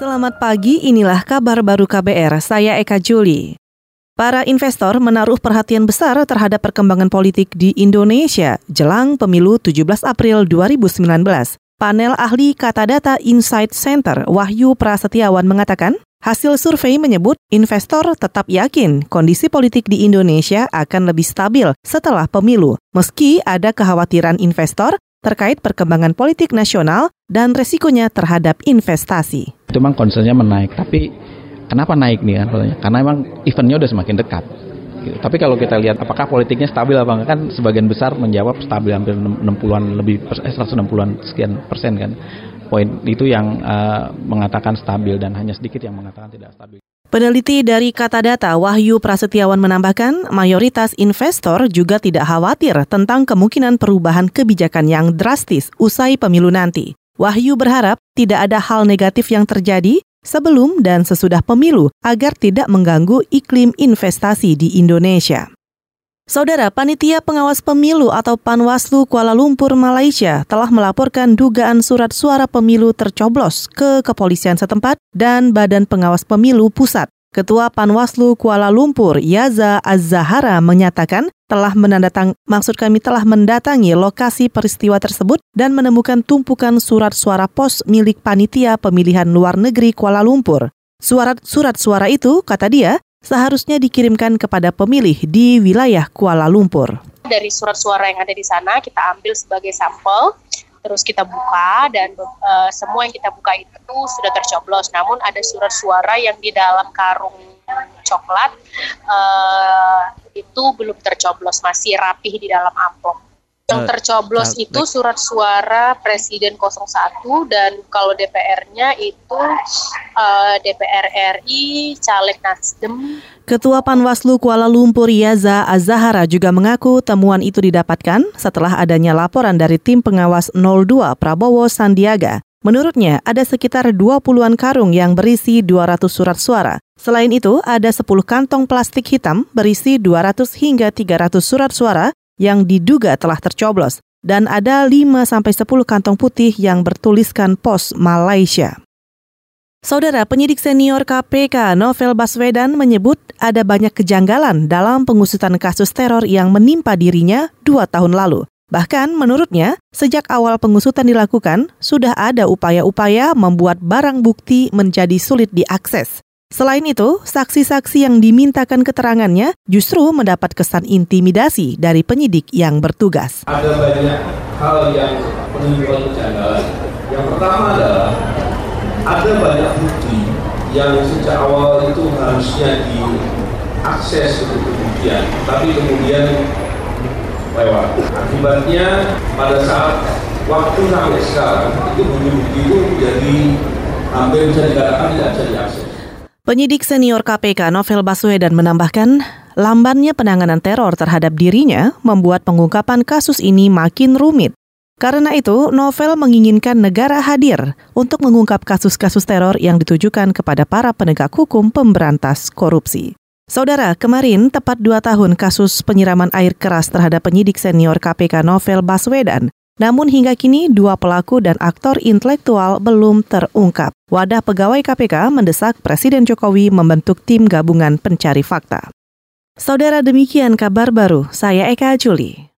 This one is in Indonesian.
Selamat pagi, inilah kabar baru KBR, saya Eka Juli. Para investor menaruh perhatian besar terhadap perkembangan politik di Indonesia jelang pemilu 17 April 2019. Panel ahli kata data Insight Center Wahyu Prasetyawan mengatakan, hasil survei menyebut investor tetap yakin kondisi politik di Indonesia akan lebih stabil setelah pemilu, meski ada kekhawatiran investor terkait perkembangan politik nasional dan resikonya terhadap investasi. Itu memang concernnya menaik, tapi kenapa naik nih kan? Karena memang eventnya udah semakin dekat. Gitu. Tapi kalau kita lihat apakah politiknya stabil apa enggak kan sebagian besar menjawab stabil hampir 60-an lebih eh, 160-an sekian persen kan. Poin itu yang uh, mengatakan stabil dan hanya sedikit yang mengatakan tidak stabil. Peneliti dari Kata Data Wahyu Prasetyawan menambahkan, mayoritas investor juga tidak khawatir tentang kemungkinan perubahan kebijakan yang drastis usai pemilu nanti. Wahyu berharap tidak ada hal negatif yang terjadi sebelum dan sesudah pemilu agar tidak mengganggu iklim investasi di Indonesia. Saudara Panitia Pengawas Pemilu atau Panwaslu Kuala Lumpur, Malaysia telah melaporkan dugaan surat suara pemilu tercoblos ke kepolisian setempat dan Badan Pengawas Pemilu Pusat. Ketua Panwaslu Kuala Lumpur, Yaza Az-Zahara menyatakan telah menandatang maksud kami telah mendatangi lokasi peristiwa tersebut dan menemukan tumpukan surat suara pos milik panitia pemilihan luar negeri Kuala Lumpur. Surat surat suara itu, kata dia, seharusnya dikirimkan kepada pemilih di wilayah Kuala Lumpur. Dari surat suara yang ada di sana kita ambil sebagai sampel, terus kita buka dan uh, semua yang kita buka itu sudah tercoblos. Namun ada surat suara yang di dalam karung coklat uh, itu belum tercoblos, masih rapih di dalam amplop. Yang eh, tercoblos uh, itu surat suara Presiden 01 dan kalau DPR-nya itu uh, DPR RI, caleg Nasdem. Ketua Panwaslu Kuala Lumpur Yaza Azahara juga mengaku temuan itu didapatkan setelah adanya laporan dari tim pengawas 02 Prabowo Sandiaga. Menurutnya, ada sekitar 20-an karung yang berisi 200 surat suara. Selain itu, ada 10 kantong plastik hitam berisi 200 hingga 300 surat suara yang diduga telah tercoblos dan ada 5 sampai 10 kantong putih yang bertuliskan pos Malaysia. Saudara penyidik senior KPK Novel Baswedan menyebut ada banyak kejanggalan dalam pengusutan kasus teror yang menimpa dirinya dua tahun lalu. Bahkan menurutnya, sejak awal pengusutan dilakukan, sudah ada upaya-upaya membuat barang bukti menjadi sulit diakses. Selain itu, saksi-saksi yang dimintakan keterangannya justru mendapat kesan intimidasi dari penyidik yang bertugas. Ada banyak hal yang menunjukkan kejanggalan. Yang pertama adalah ada banyak bukti yang sejak awal itu harusnya diakses untuk pembuktian, tapi kemudian lewat. Akibatnya pada saat waktu sampai sekarang itu bukti-bukti itu jadi hampir bisa dikatakan tidak bisa diakses. Penyidik senior KPK Novel Baswedan menambahkan, lambannya penanganan teror terhadap dirinya membuat pengungkapan kasus ini makin rumit. Karena itu, Novel menginginkan negara hadir untuk mengungkap kasus-kasus teror yang ditujukan kepada para penegak hukum pemberantas korupsi. Saudara, kemarin tepat dua tahun kasus penyiraman air keras terhadap penyidik senior KPK Novel Baswedan namun hingga kini dua pelaku dan aktor intelektual belum terungkap. Wadah pegawai KPK mendesak Presiden Jokowi membentuk tim gabungan pencari fakta. Saudara demikian kabar baru, saya Eka Juli.